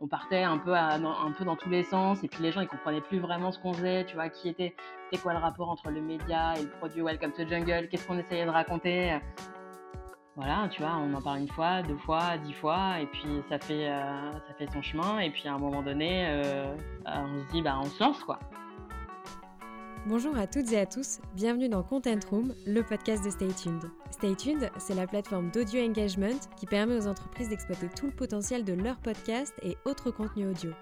on partait un peu, dans tous les sens et puis les gens ils comprenaient plus vraiment ce qu'on faisait, tu vois, qui était, c'était quoi le rapport entre le média et le produit Welcome to Jungle, qu'est-ce qu'on essayait de raconter. Voilà, tu vois, on en parle une fois, deux fois, dix fois, et puis ça fait, euh, son chemin, et puis à un moment donné, euh, on se dit, bah, on se lance, quoi. Bonjour à toutes et à tous, bienvenue dans Content Room, le podcast de Stay Tuned. Stay Tuned, c'est la plateforme d'audio engagement qui permet aux entreprises d'exploiter tout le potentiel de leurs podcasts et autres contenus audio.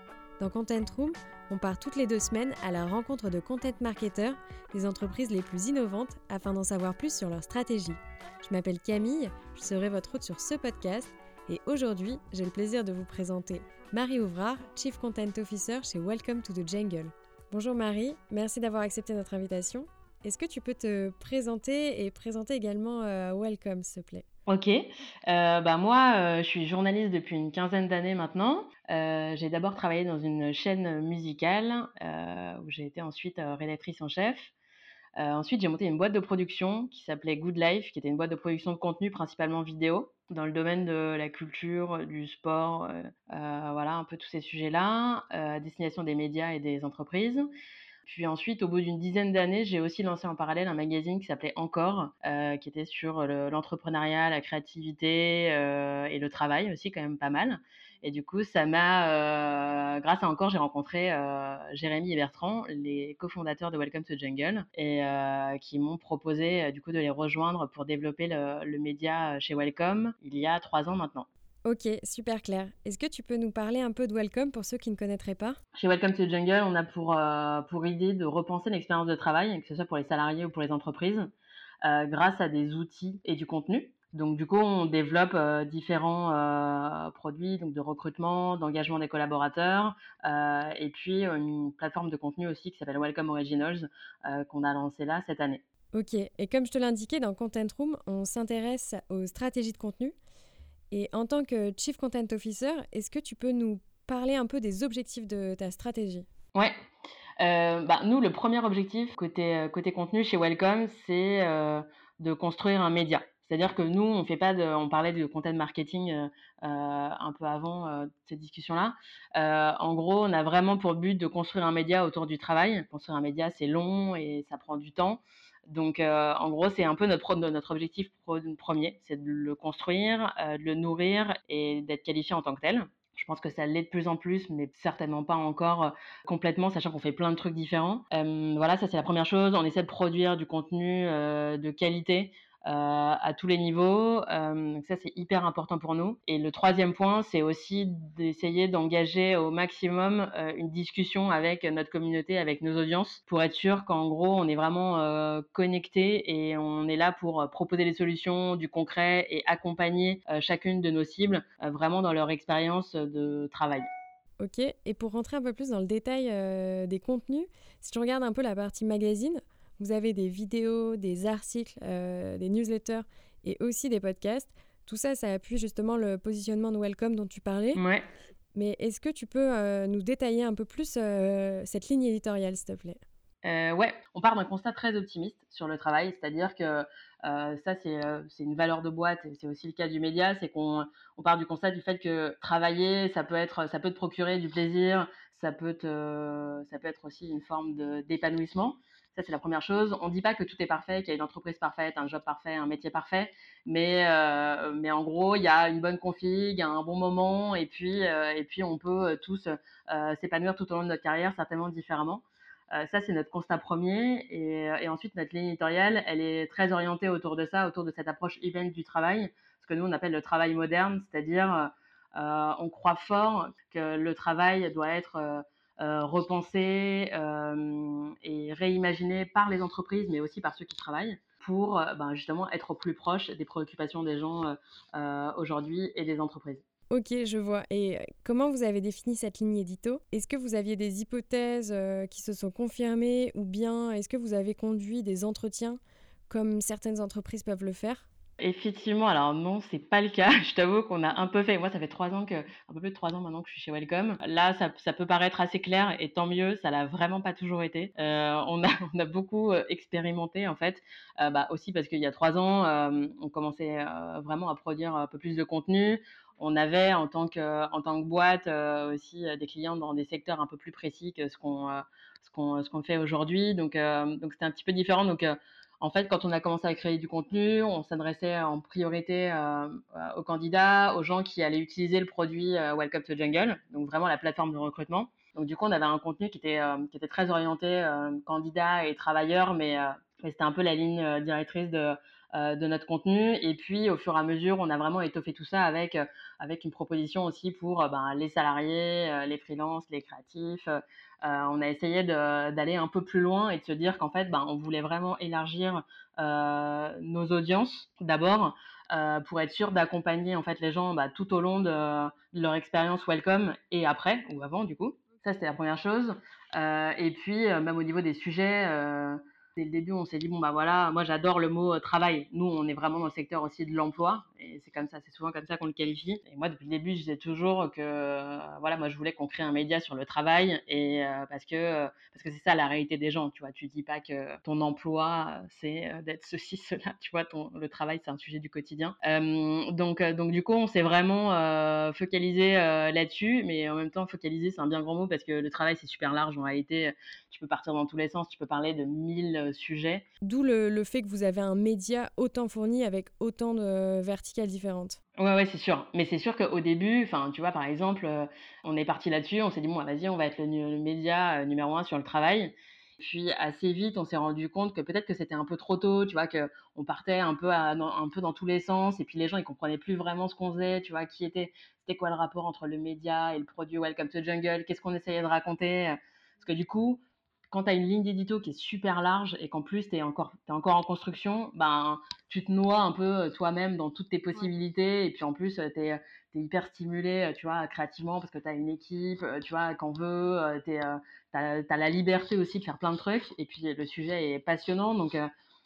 Dans Content Room, on part toutes les deux semaines à la rencontre de content marketeurs, des entreprises les plus innovantes, afin d'en savoir plus sur leur stratégie. Je m'appelle Camille, je serai votre hôte sur ce podcast, et aujourd'hui, j'ai le plaisir de vous présenter Marie Ouvrard, Chief Content Officer chez Welcome to the Jungle. Bonjour Marie, merci d'avoir accepté notre invitation. Est-ce que tu peux te présenter et présenter également euh, Welcome, s'il te plaît? Ok, euh, bah moi euh, je suis journaliste depuis une quinzaine d'années maintenant. j'ai d'abord travaillé dans une chaîne musicale où j'ai été ensuite rédactrice en chef. Ensuite j'ai monté une boîte de production qui s'appelait Good Life, qui était une boîte de production de contenu principalement vidéo dans le domaine de la culture, du sport, euh, euh, voilà, un peu tous ces sujets-là, euh, à destination des médias et des entreprises. Puis ensuite, au bout d'une dizaine d'années, j'ai aussi lancé en parallèle un magazine qui s'appelait Encore, qui était sur l'entrepreneuriat, la créativité et le travail aussi, quand même pas mal. Et du coup, ça m'a, euh, grâce à encore, j'ai rencontré euh, Jérémy et Bertrand, les cofondateurs de Welcome to Jungle, et euh, qui m'ont proposé du coup de les rejoindre pour développer le, média chez Welcome il y a trois ans maintenant. Ok, super clair. Est-ce que tu peux nous parler un peu de Welcome pour ceux qui ne connaîtraient pas? Chez Welcome to Jungle, on a pour, pour idée de repenser l'expérience de travail, que ce soit pour les salariés ou pour les entreprises, grâce à des outils et du contenu. Donc du coup, on développe euh, différents euh, produits donc de recrutement, d'engagement des collaborateurs, euh, et puis une plateforme de contenu aussi qui s'appelle Welcome Originals qu'on a lancé là cette année. Ok, et comme je te l'indiquais dans Content Room, on s'intéresse aux stratégies de contenu. Et en tant que Chief Content Officer, est-ce que tu peux nous parler un peu des objectifs de ta stratégie? Ouais. bah, nous, le premier objectif côté, côté contenu chez Welcome, c'est de construire un média. C'est-à-dire que nous, on fait pas de, on parlait de content marketing euh, euh, un peu avant euh, cette discussion-là. en gros, on a vraiment pour but de construire un média autour du travail. Construire un média, c'est long et ça prend du temps. Donc, en gros, c'est un peu notre, notre objectif premier, c'est de le construire, de le nourrir et d'être qualifié en tant que tel. Je pense que ça l'est de plus en plus, mais certainement pas encore complètement, sachant qu'on fait plein de trucs différents. voilà, ça c'est la première chose. On essaie de produire du contenu de qualité à tous les niveaux. Euh, ça, c'est hyper important pour nous. Et le troisième point, c'est aussi d'essayer d'engager au maximum euh, une discussion avec notre communauté, avec nos audiences, pour être sûr qu'en gros, on est vraiment connecté et on est là pour proposer des solutions, du concret et accompagner chacune de nos cibles vraiment dans leur expérience de travail. Ok, et pour rentrer un peu plus dans le détail des contenus, si tu regardes un peu la partie magazine, vous avez des vidéos, des articles, euh, des newsletters et aussi des podcasts. Tout ça, ça appuie justement le positionnement de Welcome dont tu parlais. Ouais. Mais est-ce que tu peux euh, nous détailler un peu plus euh, cette ligne éditoriale, s'il te plaît? Ouais, on part d'un constat très optimiste sur le travail, c'est-à-dire que ça, c'est une valeur de boîte, et c'est aussi le cas du média, c'est qu'on on part du constat du fait que travailler, ça peut, être, ça peut te procurer du plaisir, ça peut, te, ça peut être aussi une forme d'épanouissement. Ça, c'est la première chose. On ne dit pas que tout est parfait, qu'il y a une entreprise parfaite, un job parfait, un métier parfait, mais, euh, mais en gros, il y a une bonne config, un bon moment, et puis, euh, et puis on peut euh, tous s'épanouir tout au long de notre carrière, certainement différemment. ça, c'est notre constat premier. Et, et, ensuite, notre ligne éditoriale, elle est très orientée autour de ça, autour de cette approche event du travail, ce que nous, on appelle le travail moderne, c'est-à-dire on croit fort que le travail doit être euh, repensé euh, et réimaginé par les entreprises, mais aussi par ceux qui travaillent pour euh, ben, justement être au plus proche des préoccupations des gens aujourd'hui et des entreprises. Ok, je vois. Et comment vous avez défini cette ligne édito? Est-ce que vous aviez des hypothèses qui se sont confirmées ou bien est-ce que vous avez conduit des entretiens comme certaines entreprises peuvent le faire? Effectivement, alors non, c'est pas le cas. Je t'avoue qu'on a un peu fait. Moi, ça fait trois ans que, un peu plus de trois ans maintenant que je suis chez Welcome. Là, ça, peut paraître assez clair et tant mieux. Ça l'a vraiment pas toujours été. Euh, on a, beaucoup euh, expérimenté en fait. Euh, bah, aussi parce qu'il y a trois ans, on commençait vraiment à produire un peu plus de contenu on avait en tant que, en tant que boîte aussi des clients dans des secteurs un peu plus précis que ce qu'on fait aujourd'hui. Donc donc c'était un petit peu différent. En fait, quand on a commencé à créer du contenu, on s'adressait en priorité euh, aux candidats, aux gens qui allaient utiliser le produit euh, Welcome to Jungle, donc vraiment la plateforme de recrutement. Donc du coup, on avait un contenu qui était, euh, qui était très orienté candidat et travailleur, mais, mais c'était un peu la ligne directrice de, de notre contenu. Et puis, au fur et à mesure, on a vraiment étoffé tout ça avec, avec une proposition aussi pour ben, les salariés, les freelances, les créatifs, euh, on a essayé d'aller un peu plus loin et de se dire qu'en fait, ben, on voulait vraiment élargir euh, nos audiences d'abord euh, pour être sûr d'accompagner en fait les gens bah, tout au long de, leur expérience welcome et après ou avant du coup. Ça c'était la première chose. et puis même au niveau des sujets dès le début, on s'est dit bon bah voilà, moi j'adore le mot travail. Nous, on est vraiment dans le secteur aussi de l'emploi c'est comme ça, c'est souvent comme ça qu'on le qualifie. Et moi, depuis le début, je disais toujours que voilà, moi je voulais qu'on crée un média sur le travail et parce que parce que c'est ça la réalité des gens, tu vois. Tu dis pas que ton emploi c'est d'être ceci cela, tu vois. Ton le travail c'est un sujet du quotidien. donc donc du coup, on s'est vraiment focalisé là-dessus, mais en même temps focalisé c'est un bien grand mot parce que le travail c'est super large en réalité. Tu peux partir dans tous les sens, tu peux parler de mille sujet. D'où le, fait que vous avez un média autant fourni avec autant de différentes. Ouais, c'est sûr. Mais c'est sûr qu'au début, enfin, tu vois, par exemple, euh, on est parti là-dessus, on s'est dit, bon, vas-y, on va être le, média euh, numéro un sur le travail. Puis assez vite, on s'est rendu compte que peut-être que c'était un peu trop tôt, tu vois, qu'on partait un peu, un peu dans tous les sens, et puis les gens, ils comprenaient plus vraiment ce qu'on faisait, tu vois, qui était, c'était quoi le rapport entre le média et le produit Welcome to Jungle, qu'est-ce qu'on essayait de raconter. Parce que du coup, quand tu as une ligne d'édito qui est super large et qu'en plus tu es encore, es encore en construction, ben, tu te noies un peu euh, toi-même dans toutes tes possibilités. Et puis en plus, tu es, hyper stimulé, euh, tu vois, créativement parce que tu as une équipe, euh, tu vois, qu'on veut, tu as, la liberté aussi de faire plein de trucs. Et puis le sujet est passionnant. Donc,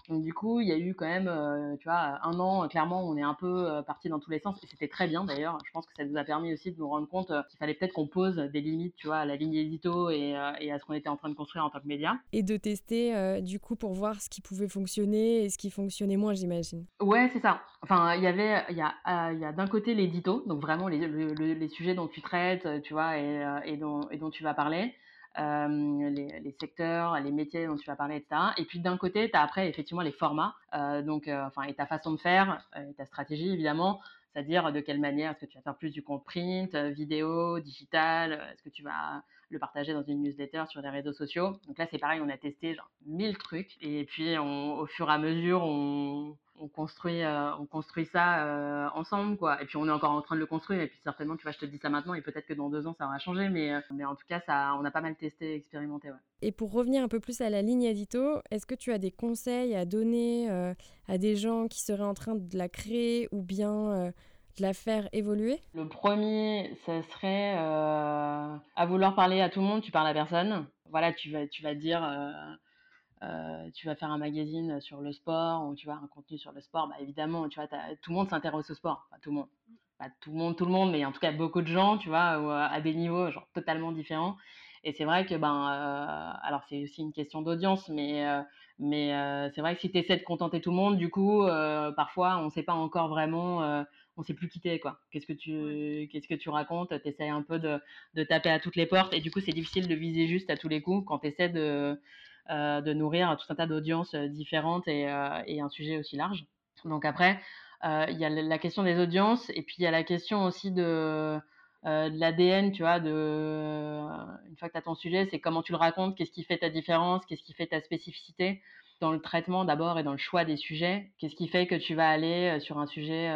donc du coup, il y a eu quand même, euh, tu vois, un an, clairement, on est un peu euh, parti dans tous les sens. Et c'était très bien d'ailleurs. Je pense que ça nous a permis aussi de nous rendre compte euh, qu'il fallait peut-être qu'on pose des limites, tu vois, à la ligne édito et, et à ce qu'on était en train de construire en tant que média. Et de tester, du coup, pour voir ce qui pouvait fonctionner et ce qui fonctionnait moins, j'imagine. Ouais, c'est ça. Enfin, il y avait, il y a, il y a d'un côté l'édito, donc vraiment les, les, sujets dont tu traites, tu vois, et, et, dont, et dont tu vas parler. Euh, les, secteurs, les métiers dont tu vas parler, etc. Et puis d'un côté, tu as après effectivement les formats, euh, donc, euh, enfin, et ta façon de faire, et ta stratégie évidemment, c'est-à-dire de quelle manière est-ce que tu vas faire plus du compte print, vidéo, digital, est-ce que tu vas le partager dans une newsletter sur les réseaux sociaux? Donc là, c'est pareil, on a testé genre mille trucs, et puis au fur et à mesure, on, on construit, euh, on construit ça euh, ensemble, quoi. Et puis on est encore en train de le construire. Et puis certainement, tu vois, je te dis ça maintenant, et peut-être que dans deux ans, ça aura changé. Mais, euh, mais en tout cas, ça, on a pas mal testé, expérimenté. Ouais. Et pour revenir un peu plus à la ligne édito, est-ce que tu as des conseils à donner à des gens qui seraient en train de la créer ou bien de la faire évoluer? Le premier, ça serait à vouloir parler à tout le monde, tu parles à personne. Voilà, tu vas, tu vas dire euh, tu vas faire un magazine sur le sport ou tu vois un contenu sur le sport, bah évidemment, tu vois, tout le monde s'intéresse au sport, tout le monde, pas tout le monde, tout le monde, mais en tout cas beaucoup de gens, tu vois, euh, à des niveaux genre totalement différents. Et c'est vrai que ben, euh, alors c'est aussi une question d'audience, mais mais c'est vrai que si tu essaies de contenter tout le monde, du coup, parfois on ne sait pas encore vraiment, on sait plus quitter quoi. Qu'est-ce que tu qu'est-ce que tu racontes? Tu essaies un peu de, de taper à toutes les portes et du coup c'est difficile de viser juste à tous les coups quand tu essaies de de nourrir tout un tas d'audiences euh, différentes euh, et, un sujet aussi large. Donc après, il y a la question des audiences et puis il y a la question aussi de, l'ADN, tu vois, une fois que tu as ton sujet, c'est comment tu le racontes, qu'est-ce qui fait ta différence, qu'est-ce qui fait ta spécificité dans le traitement d'abord et dans le choix des sujets. Qu'est-ce qui fait que tu vas aller sur un sujet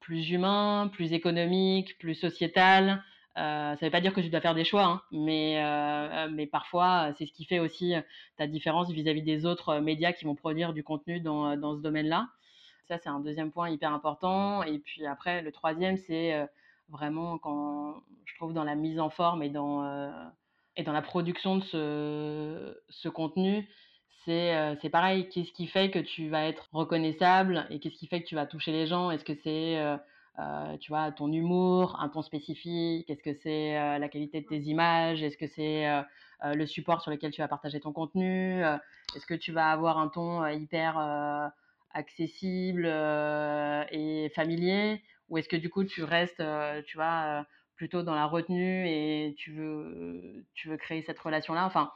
plus humain, plus économique, plus sociétal, euh, ça ne veut pas dire que tu dois faire des choix, hein, mais, euh, mais parfois, c'est ce qui fait aussi euh, ta différence vis-à-vis des autres médias qui vont produire du contenu dans, dans ce domaine-là. Ça, c'est un deuxième point hyper important. Et puis après, le troisième, c'est vraiment quand je trouve dans la mise en forme et dans, et dans la production de ce, contenu, c'est c'est pareil. Qu'est-ce qui fait que tu vas être reconnaissable et qu'est-ce qui fait que tu vas toucher les gens? Est-ce que c'est euh, tu vois, ton humour, un ton spécifique, est-ce que c'est euh, la qualité de tes images, est-ce que c'est euh, le support sur lequel tu vas partager ton contenu, est-ce que tu vas avoir un ton hyper accessible et familier, ou est-ce que du coup tu restes, tu vois, plutôt dans la retenue et tu veux, tu veux créer cette relation-là? Enfin,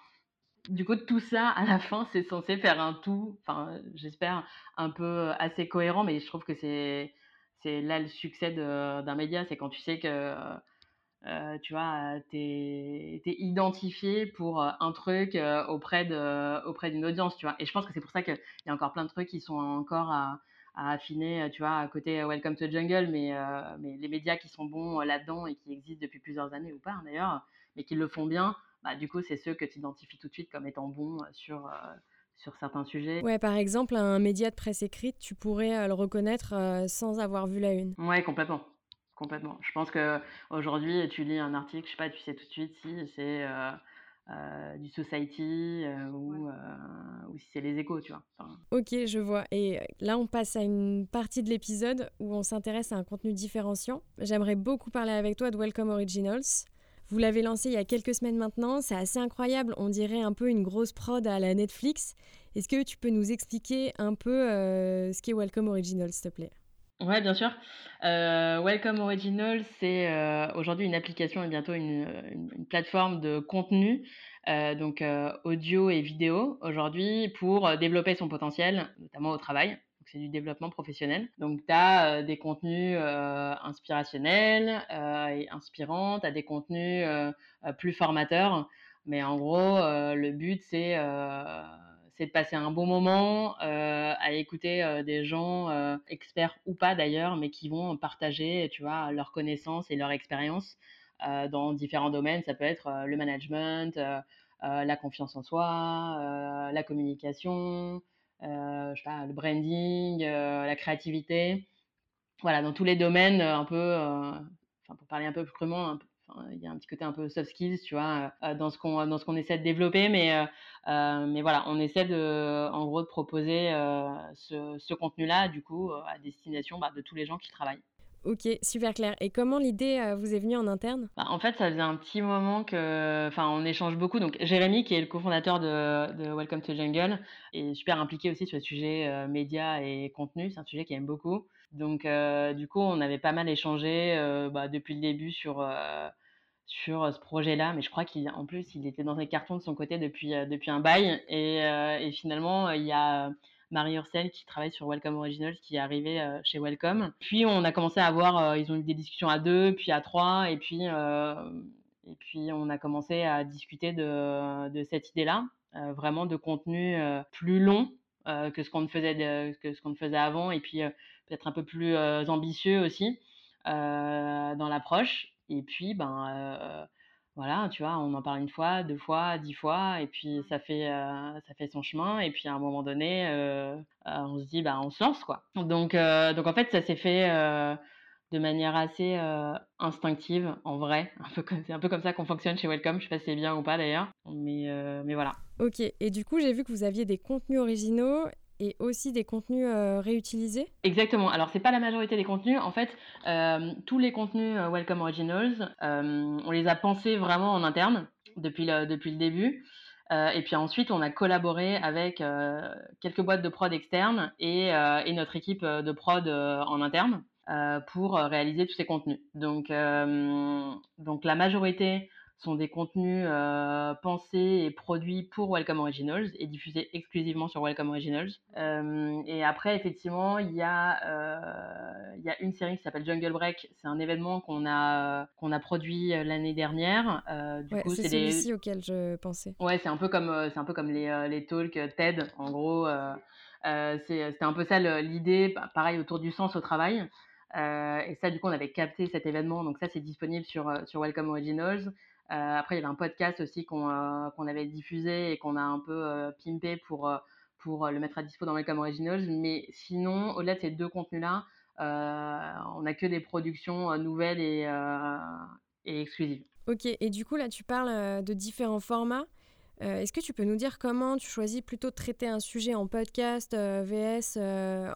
du coup, tout ça, à la fin, c'est censé faire un tout, enfin, j'espère, un peu assez cohérent, mais je trouve que c'est, c'est là le succès d'un média, c'est quand tu sais que, euh, tu vois, tu es, identifié pour un truc auprès de, auprès d'une audience, tu vois. Et je pense que c'est pour ça qu'il y a encore plein de trucs qui sont encore à, à affiner, tu vois, à côté Welcome to Jungle, mais, mais les médias qui sont bons là-dedans et qui existent depuis plusieurs années ou pas hein, d'ailleurs, mais qui le font bien, bah, du coup, c'est ceux que tu identifies tout de suite comme étant bons sur, sur certains sujets. Ouais, par exemple, un média de presse écrite, tu pourrais le reconnaître sans avoir vu la une. Ouais, complètement. Complètement. Je pense que aujourd'hui, tu lis un article, je sais pas, tu sais tout de suite si c'est euh, du Society euh, ou, euh, ou, si c'est les échos, tu vois. ok, je vois. Et là, on passe à une partie de l'épisode où on s'intéresse à un contenu différenciant. J'aimerais beaucoup parler avec toi de Welcome Originals. Vous l'avez lancé il y a quelques semaines maintenant, c'est assez incroyable, on dirait un peu une grosse prod à la Netflix. Est-ce que tu peux nous expliquer un peu ce qu'est Welcome Originals, s'il te plaît? Ouais, bien sûr. Euh, Welcome Original, c'est euh, aujourd'hui une application et bientôt une, plateforme de contenu, euh, donc audio et vidéo aujourd'hui pour développer son potentiel, notamment au travail. C'est du développement professionnel. Donc tu as des contenus inspirationnels et inspirants, tu as des contenus plus formateurs, mais en gros le but c'est de passer un bon moment euh, à écouter euh, des gens euh, experts ou pas d'ailleurs, mais qui vont partager, tu vois, leurs connaissances et leur expérience dans différents domaines. Ça peut être le management, la confiance en soi, la communication, pas, le branding, la créativité. Voilà, dans tous les domaines, un peu, enfin, pour parler un peu plus crûment, il y a un petit côté un peu soft skills, tu vois, euh, dans ce qu'on dans ce qu'on essaie de développer, mais euh, euh, mais voilà, on essaie de, en gros, de proposer ce, ce contenu-là, du coup, à destination bah, de tous les gens qui travaillent. Ok, super clair. Et comment l'idée vous est venue en interne? Bah, En fait, ça faisait un petit moment que, enfin, on échange beaucoup. Donc, Jérémy, qui est le cofondateur de, de Welcome to Jungle, est super impliqué aussi sur le sujet médias et contenu. C'est un sujet qu'il aime beaucoup. Donc, du coup, on avait pas mal échangé bah, depuis le début sur sur ce projet-là, mais je crois qu'en plus, il était dans les cartons de son côté depuis, depuis un bail. Et, et finalement, il y a Marie Ursel qui travaille sur Welcome Originals qui est arrivée chez Welcome. Puis on a commencé à avoir, ils ont eu des discussions à deux, puis à trois, et puis, et puis on a commencé à discuter de, de cette idée-là, vraiment de contenu plus long que ce qu'on faisait, ce qu'on faisait avant, et puis peut-être un peu plus ambitieux aussi dans l'approche. Et puis, ben, voilà, tu vois, on en parle une fois, deux fois, dix fois, et puis ça fait, ça fait son chemin. Et puis à un moment donné, on se dit, bah, on se lance, quoi. Donc, donc en fait, ça s'est fait de manière assez instinctive, en vrai. C'est un peu comme ça qu'on fonctionne chez Welcome. Je sais pas si c'est bien ou pas d'ailleurs, mais, mais voilà. Ok, et du coup, j'ai vu que vous aviez des contenus originaux et aussi des contenus euh, réutilisés Exactement. Alors, c'est pas la majorité des contenus. En fait, euh, tous les contenus euh, Welcome Originals, on les a pensés vraiment en interne depuis le, depuis le début. et puis ensuite, on a collaboré avec quelques boîtes de prod externes et, et notre équipe de prod en interne pour réaliser tous ces contenus. Donc, donc la majorité sont des contenus euh, pensés et produits pour Welcome Originals et diffusés exclusivement sur Welcome Originals. Euh, et après, effectivement, il y, a, euh, il y a une série qui s'appelle Jungle Break. C'est un événement qu'on a, qu'on a produit l'année dernière. du coup, c'est celui-ci auquel je pensais. Ouais, c'est un peu comme, c'est un peu comme les, les talks TED, en gros. C'était un peu ça l'idée, pareil, autour du sens au travail. et ça, du coup, on avait capté cet événement. Donc ça, c'est disponible sur, sur Welcome Originals. Euh, après, il y avait un podcast aussi qu'on euh, avait diffusé et qu'on a un peu euh, pimpé pour, le mettre à dispo dans Welcome Originals. Mais sinon, au-delà de ces deux contenus-là, on n'a que des productions nouvelles et exclusives. Ok, et du coup, là, tu parles de différents formats. Est-ce que tu peux nous dire comment tu choisis plutôt de traiter un sujet en podcast, VS,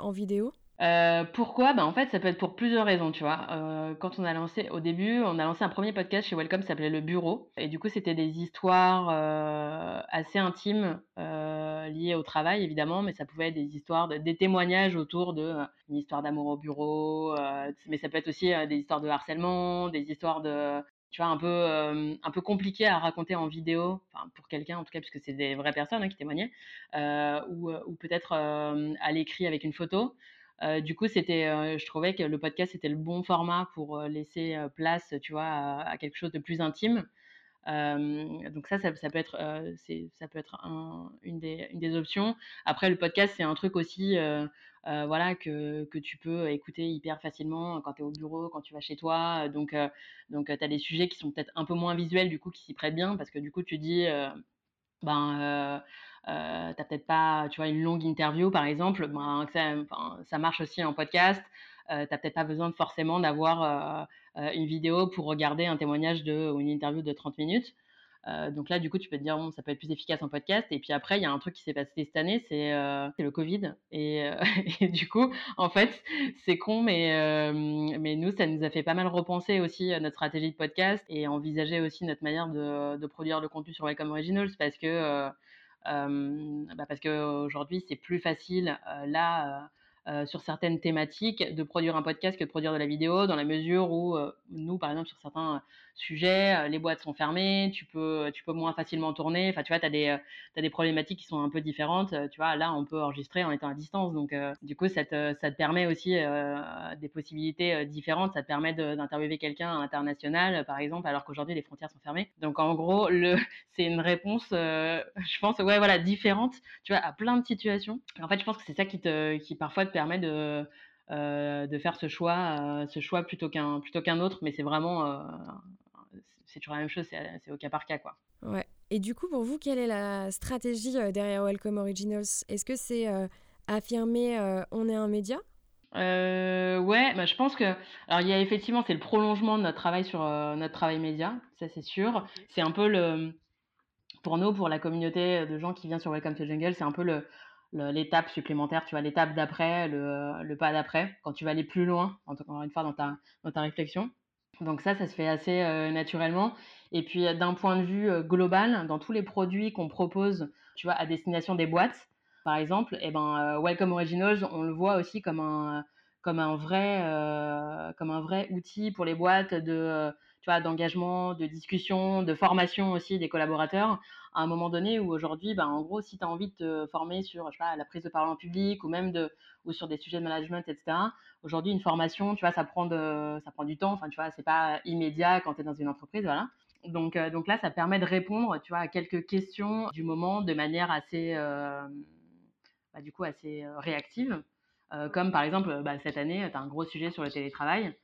en vidéo? Euh, pourquoi? Bah, En fait, ça peut être pour plusieurs raisons, tu vois. Euh, quand on a lancé, au début, on a lancé un premier podcast chez Welcome, ça s'appelait Le Bureau. Et du coup, c'était des histoires euh, assez intimes, liées au travail évidemment, mais ça pouvait être des histoires, des témoignages autour de une histoire d'amour au bureau, mais ça peut être aussi des histoires de harcèlement, des histoires de tu vois, un peu, un peu compliqué à raconter en vidéo, pour quelqu'un en tout cas, puisque c'est des vraies personnes hein, qui témoignaient, ou peut-être à l'écrit avec une photo. Du coup, c'était, je trouvais que le podcast était le bon format pour laisser place, tu vois, à, quelque chose de plus intime. donc ça, ça, peut être, ça peut être une, des, options. Après, le podcast, c'est un truc aussi euh, voilà, que, que, tu peux écouter hyper facilement quand tu es au bureau, quand tu vas chez toi. Donc, euh, donc tu as des sujets qui sont peut-être un peu moins visuels, du coup, qui s'y prêtent bien, parce que du coup, tu dis, euh, ben, euh, t'as peut-être pas, tu vois, une longue interview, par exemple, ben, ça, marche aussi en podcast. Euh, t'as peut-être pas besoin forcément d'avoir une vidéo pour regarder un témoignage ou une interview de 30 minutes. Euh, donc là, du coup, tu peux te dire, bon, ça peut être plus efficace en podcast. Et puis après, il y a un truc qui s'est passé cette année, c'est euh, le Covid. Et, euh, du coup, en fait, c'est con, mais, mais nous, ça nous a fait pas mal repenser aussi notre stratégie de podcast et envisager aussi notre manière de produire le contenu sur Welcome Originals parce que, bah parce qu'aujourd'hui, c'est plus facile là sur certaines thématiques de produire un podcast que de produire de la vidéo, dans la mesure où nous, par exemple, sur certains euh, sujets, les boîtes sont fermées, tu peux, tu peux moins facilement tourner. Enfin, tu vois, tu as des, as des problématiques qui sont un peu différentes. Tu vois, là, on peut enregistrer en étant à distance. Donc, du coup, ça te, ça te permet aussi des possibilités différentes. Ça te permet d'interviewer quelqu'un international, par exemple, alors qu'aujourd'hui, les frontières sont fermées. Donc, en gros, c'est une réponse, je pense, ouais, voilà, différente, tu vois, à plein de situations. En fait, je pense que c'est ça qui, te, qui parfois te permet de, euh, de faire ce choix, euh, ce choix plutôt qu'un plutôt qu'un autre. Mais c'est vraiment, euh, c'est toujours la même chose, c'est au cas par cas, quoi. Ouais. Et du coup, pour vous, quelle est la stratégie derrière Welcome Originals? Est-ce que c'est affirmer on est un média? Ouais, bah, je pense que alors il y a effectivement c'est le prolongement de notre travail sur notre travail média, ça c'est sûr. C'est un peu le pour nous, pour la communauté de gens qui viennent sur Welcome to Jungle, c'est un peu le, l'étape supplémentaire, tu vois, l'étape d'après, le, le, pas d'après, quand tu vas aller plus loin, encore une fois, dans ta, dans ta réflexion. Donc ça, ça se fait assez euh, naturellement. Et puis d'un point de vue euh, global, dans tous les produits qu'on propose, tu vois, à destination des boîtes, par exemple, eh ben, euh, Welcome Originals, on le voit aussi comme un, comme un vrai, comme un vrai outil pour les boîtes de tu vois, d'engagement, de discussion, de formation aussi des collaborateurs, à un moment donné où aujourd'hui, ben, en gros, si tu as envie de te former sur je sais pas, la prise de parole en public ou même de, ou sur des sujets de management, etc., aujourd'hui, une formation, tu vois, ça prend, ça prend du temps, enfin, tu vois, c'est pas immédiat quand tu es dans une entreprise, voilà. Donc, euh, donc là, ça permet de répondre, tu vois, à quelques questions du moment de manière assez, euh, bah, du coup, assez euh, réactive. comme par exemple, bah, cette année, tu as un gros sujet sur le télétravail.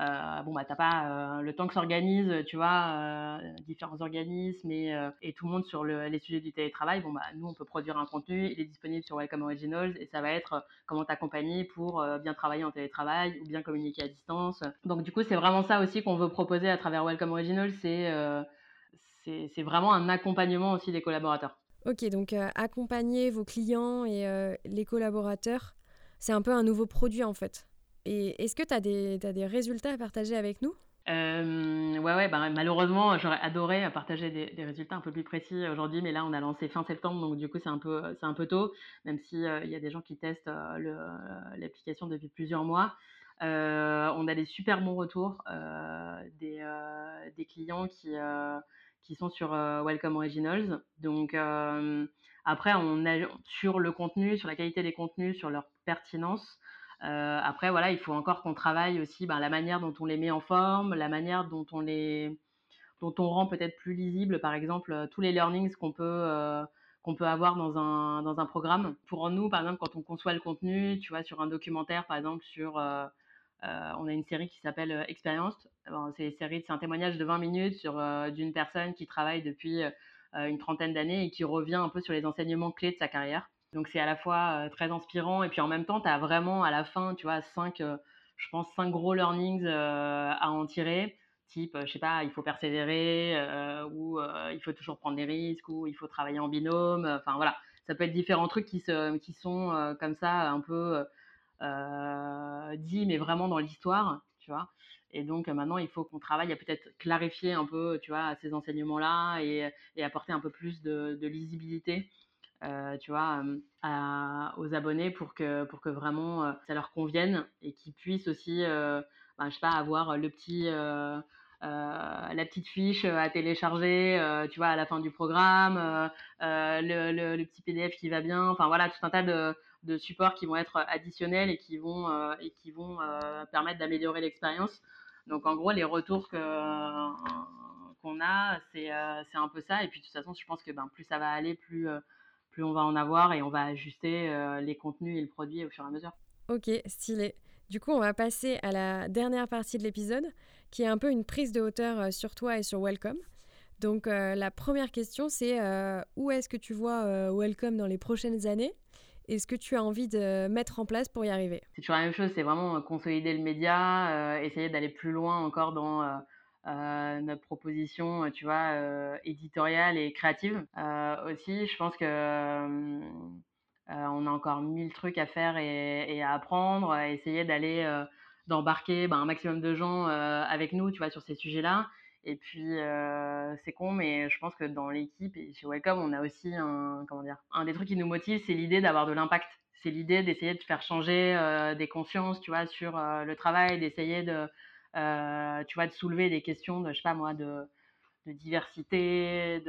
Euh, bon bah t'as pas euh, le temps que s'organise, tu vois, euh, différents organismes et, et, tout le monde sur le, les sujets du télétravail. Bon bah nous on peut produire un contenu, il est disponible sur Welcome Originals et ça va être comment t'accompagner pour bien travailler en télétravail ou bien communiquer à distance. Donc du coup c'est vraiment ça aussi qu'on veut proposer à travers Welcome Originals, c'est c'est vraiment un accompagnement aussi des collaborateurs. Ok, donc accompagner vos clients et les collaborateurs, c'est un peu un nouveau produit en fait. Et est-ce que tu as des, résultats à partager avec nous? Euh, ouais, ouais, bah, malheureusement, j'aurais adoré partager des, résultats un peu plus précis aujourd'hui, mais là, on a lancé fin septembre, donc du coup, c'est un peu, c'est un peu tôt, même s'il euh, y a des gens qui testent euh, l'application depuis plusieurs mois. On a des super bons retours des, des, clients qui, qui sont sur Welcome Originals. Donc, après, on a sur le contenu, sur la qualité des contenus, sur leur pertinence. Euh, après, voilà, il faut encore qu'on travaille aussi ben, la manière dont on les met en forme, la manière dont on les, dont on rend peut-être plus lisible, par exemple, euh, tous les learnings qu'on peut, euh, qu'on peut avoir dans un, dans un programme. Pour nous, par exemple, quand on conçoit le contenu, tu vois, sur un documentaire, par exemple, sur, on a une série qui s'appelle Expérience. c'est c'est un témoignage de 20 minutes sur d'une personne qui travaille depuis une trentaine d'années et qui revient un peu sur les enseignements clés de sa carrière. Donc c'est à la fois très inspirant et puis en même temps, tu as vraiment à la fin, tu vois, cinq, je pense, cinq gros learnings à en tirer. Type, je sais pas, il faut persévérer, ou il faut toujours prendre des risques, ou il faut travailler en binôme. Enfin voilà, ça peut être différents trucs qui, sont comme ça un peu dits, mais vraiment dans l'histoire, tu vois. Et donc maintenant, il faut qu'on travaille à peut-être clarifier un peu, tu vois, ces enseignements-là et, apporter un peu plus de lisibilité tu vois, aux abonnés pour que, pour que vraiment ça leur convienne et qu'ils puissent aussi, ben, je sais pas, avoir le petit euh, la petite fiche à télécharger, euh, tu vois, à la fin du programme, euh, le, le, petit PDF qui va bien, enfin voilà, tout un tas de, supports qui vont être additionnels et qui vont, et qui vont permettre d'améliorer l'expérience. Donc en gros, les retours que, qu'on a, c'est, c'est un peu ça. Et puis de toute façon, je pense que ben, plus ça va aller, plus, plus on va en avoir et on va ajuster les contenus et le produit au fur et à mesure. Ok, stylé. Du coup, on va passer à la dernière partie de l'épisode qui est un peu une prise de hauteur euh, sur toi et sur Welcome. Donc euh, la première question, c'est euh, où est-ce que tu vois Welcome dans les prochaines années? Et ce que tu as envie de mettre en place pour y arriver? C'est toujours la même chose, c'est vraiment consolider le média, essayer d'aller plus loin encore dans notre proposition, tu vois, éditoriale et créative. aussi, je pense que on a encore mille trucs à faire et, à apprendre, essayer d'aller d'embarquer ben, un maximum de gens euh, avec nous, tu vois, sur ces sujets-là. Et puis, euh, c'est con, mais je pense que dans l'équipe et chez Welcome, on a aussi un, comment dire, un des trucs qui nous motive, c'est l'idée d'avoir de l'impact. C'est l'idée d'essayer de faire changer euh, des consciences, tu vois, sur le travail, d'essayer de, tu vois, de soulever des questions de, je sais pas moi, de, de diversité,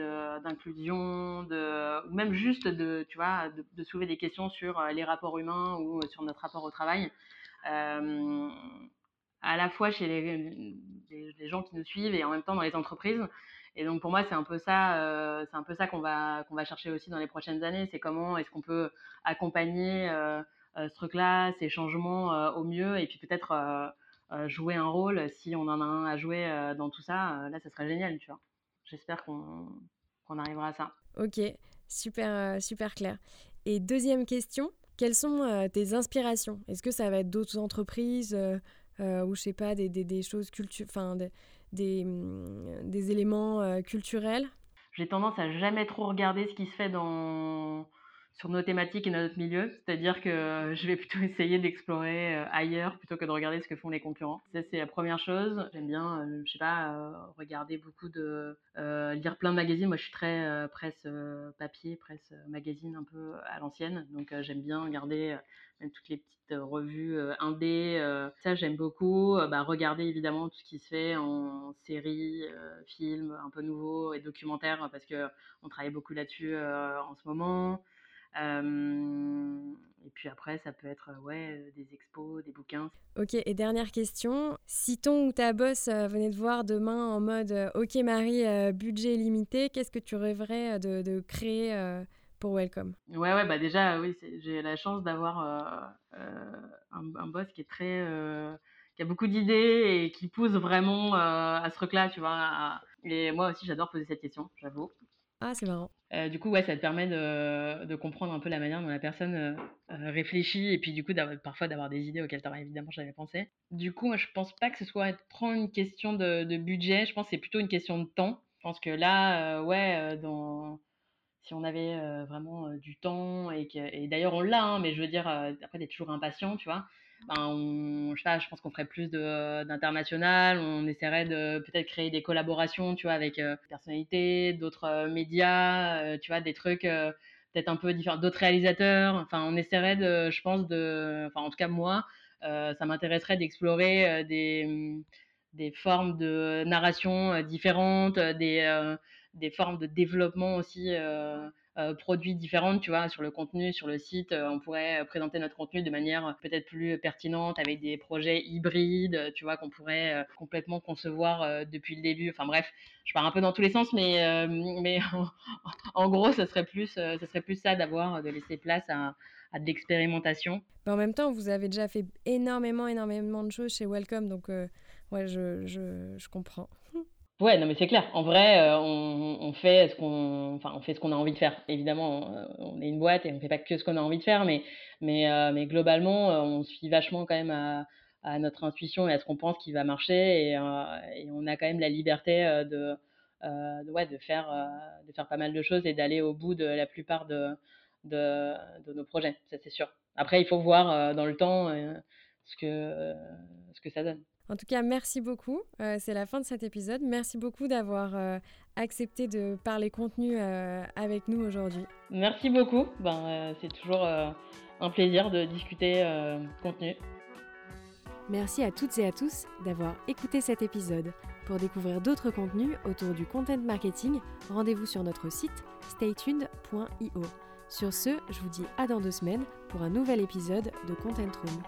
d'inclusion, de, ou même juste de, tu vois, de, soulever des questions sur les rapports humains ou sur notre rapport au travail. Euh, à la fois chez les, les, gens qui nous suivent et en même temps dans les entreprises. Et donc pour moi, c'est un peu ça, euh, c'est un peu ça qu'on va qu'on va chercher aussi dans les prochaines années. C'est comment est-ce qu'on peut accompagner euh, ce truc-là, ces changements au mieux, et puis peut-être jouer un rôle si on en a un à jouer dans tout ça. là, ça serait génial, tu vois. J'espère qu'on qu'on arrivera à ça. Ok, super super clair. Et deuxième question, quelles sont euh, tes inspirations? Est-ce que ça va être d'autres entreprises euh, euh, ou je sais pas des, des, des choses culturelles, enfin des, des, mm, des, éléments culturels? J'ai tendance à jamais trop regarder ce qui se fait dans sur nos thématiques et notre milieu. C'est-à-dire que je vais plutôt essayer d'explorer euh, ailleurs plutôt que de regarder ce que font les concurrents. Ça, c'est la première chose. J'aime bien, euh, je sais pas, euh, regarder beaucoup de... lire plein de magazines. Moi, je suis très presse papier, presse magazine un peu à l'ancienne. Donc, j'aime bien regarder même toutes les petites revues indé. ça, j'aime beaucoup. bah, regarder évidemment tout ce qui se fait en séries, films un peu nouveaux et documentaires parce que on travaille beaucoup là-dessus en ce moment et puis après, ça peut être ouais, des expos, des bouquins. Ok, et dernière question. Si ton ou ta boss venait te voir demain en mode Ok Marie, budget limité, qu'est-ce que tu rêverais de, de créer pour Welcome? Ouais, ouais, bah déjà, oui, j'ai la chance d'avoir un, boss qui est très. qui a beaucoup d'idées et qui pousse vraiment à ce truc-là, tu vois. Et moi aussi, j'adore poser cette question, j'avoue. Ah, c'est marrant. Euh, du coup, ouais, ça te permet de, de, comprendre un peu la manière dont la personne euh, euh, réfléchit et puis du coup, parfois d'avoir des idées auxquelles tu n'aurais évidemment jamais pensé. Du coup, moi, je pense pas que ce soit trop une question de, budget, je pense que c'est plutôt une question de temps. Je pense que là, ouais, dans si on avait vraiment du temps et que et d'ailleurs on l'a hein, mais je veux dire après tu es toujours impatient tu vois ben, on, je, sais pas, je pense qu'on ferait plus d'international, on essaierait de peut-être créer des collaborations, tu vois, avec euh, personnalités, d'autres euh, médias, euh, tu vois, des trucs peut-être un peu différents, d'autres réalisateurs. Enfin, on essaierait de, je pense, de, enfin, en tout cas moi, ça m'intéresserait d'explorer des, des formes de narration différentes, des, des formes de développement aussi euh, produits différentes, tu vois, sur le contenu, sur le site. Euh, on pourrait euh, présenter notre contenu de manière peut-être plus pertinente avec des projets hybrides, tu vois, qu'on pourrait complètement concevoir depuis le début. Enfin bref, je pars un peu dans tous les sens, mais, mais en, gros, ce serait plus, ce serait plus ça d'avoir, de laisser place à, à de l'expérimentation. en même temps, vous avez déjà fait énormément, énormément de choses chez Welcome, donc ouais, je, je, je comprends. Ouais, non, mais c'est clair. En vrai, euh, on, on fait ce qu'on, enfin, on fait ce qu'on a envie de faire. Évidemment, euh, on est une boîte et on fait pas que ce qu'on a envie de faire, mais, mais, euh, mais globalement, on se fie vachement quand même à, notre intuition et à ce qu'on pense qui va marcher, et, on a quand même la liberté de, ouais, de faire, de faire pas mal de choses et d'aller au bout de la plupart de, de, de nos projets. Ça, c'est sûr. Après, il faut voir dans le temps ce que, ce que ça donne. En tout cas, merci beaucoup. c'est la fin de cet épisode. Merci beaucoup d'avoir accepté de parler contenu avec nous aujourd'hui. Merci beaucoup. Ben, c'est toujours un plaisir de discuter contenu. Merci à toutes et à tous d'avoir écouté cet épisode. Pour découvrir d'autres contenus autour du content marketing, rendez-vous sur notre site staytuned.io. Sur ce, je vous dis à dans deux semaines pour un nouvel épisode de Content Room.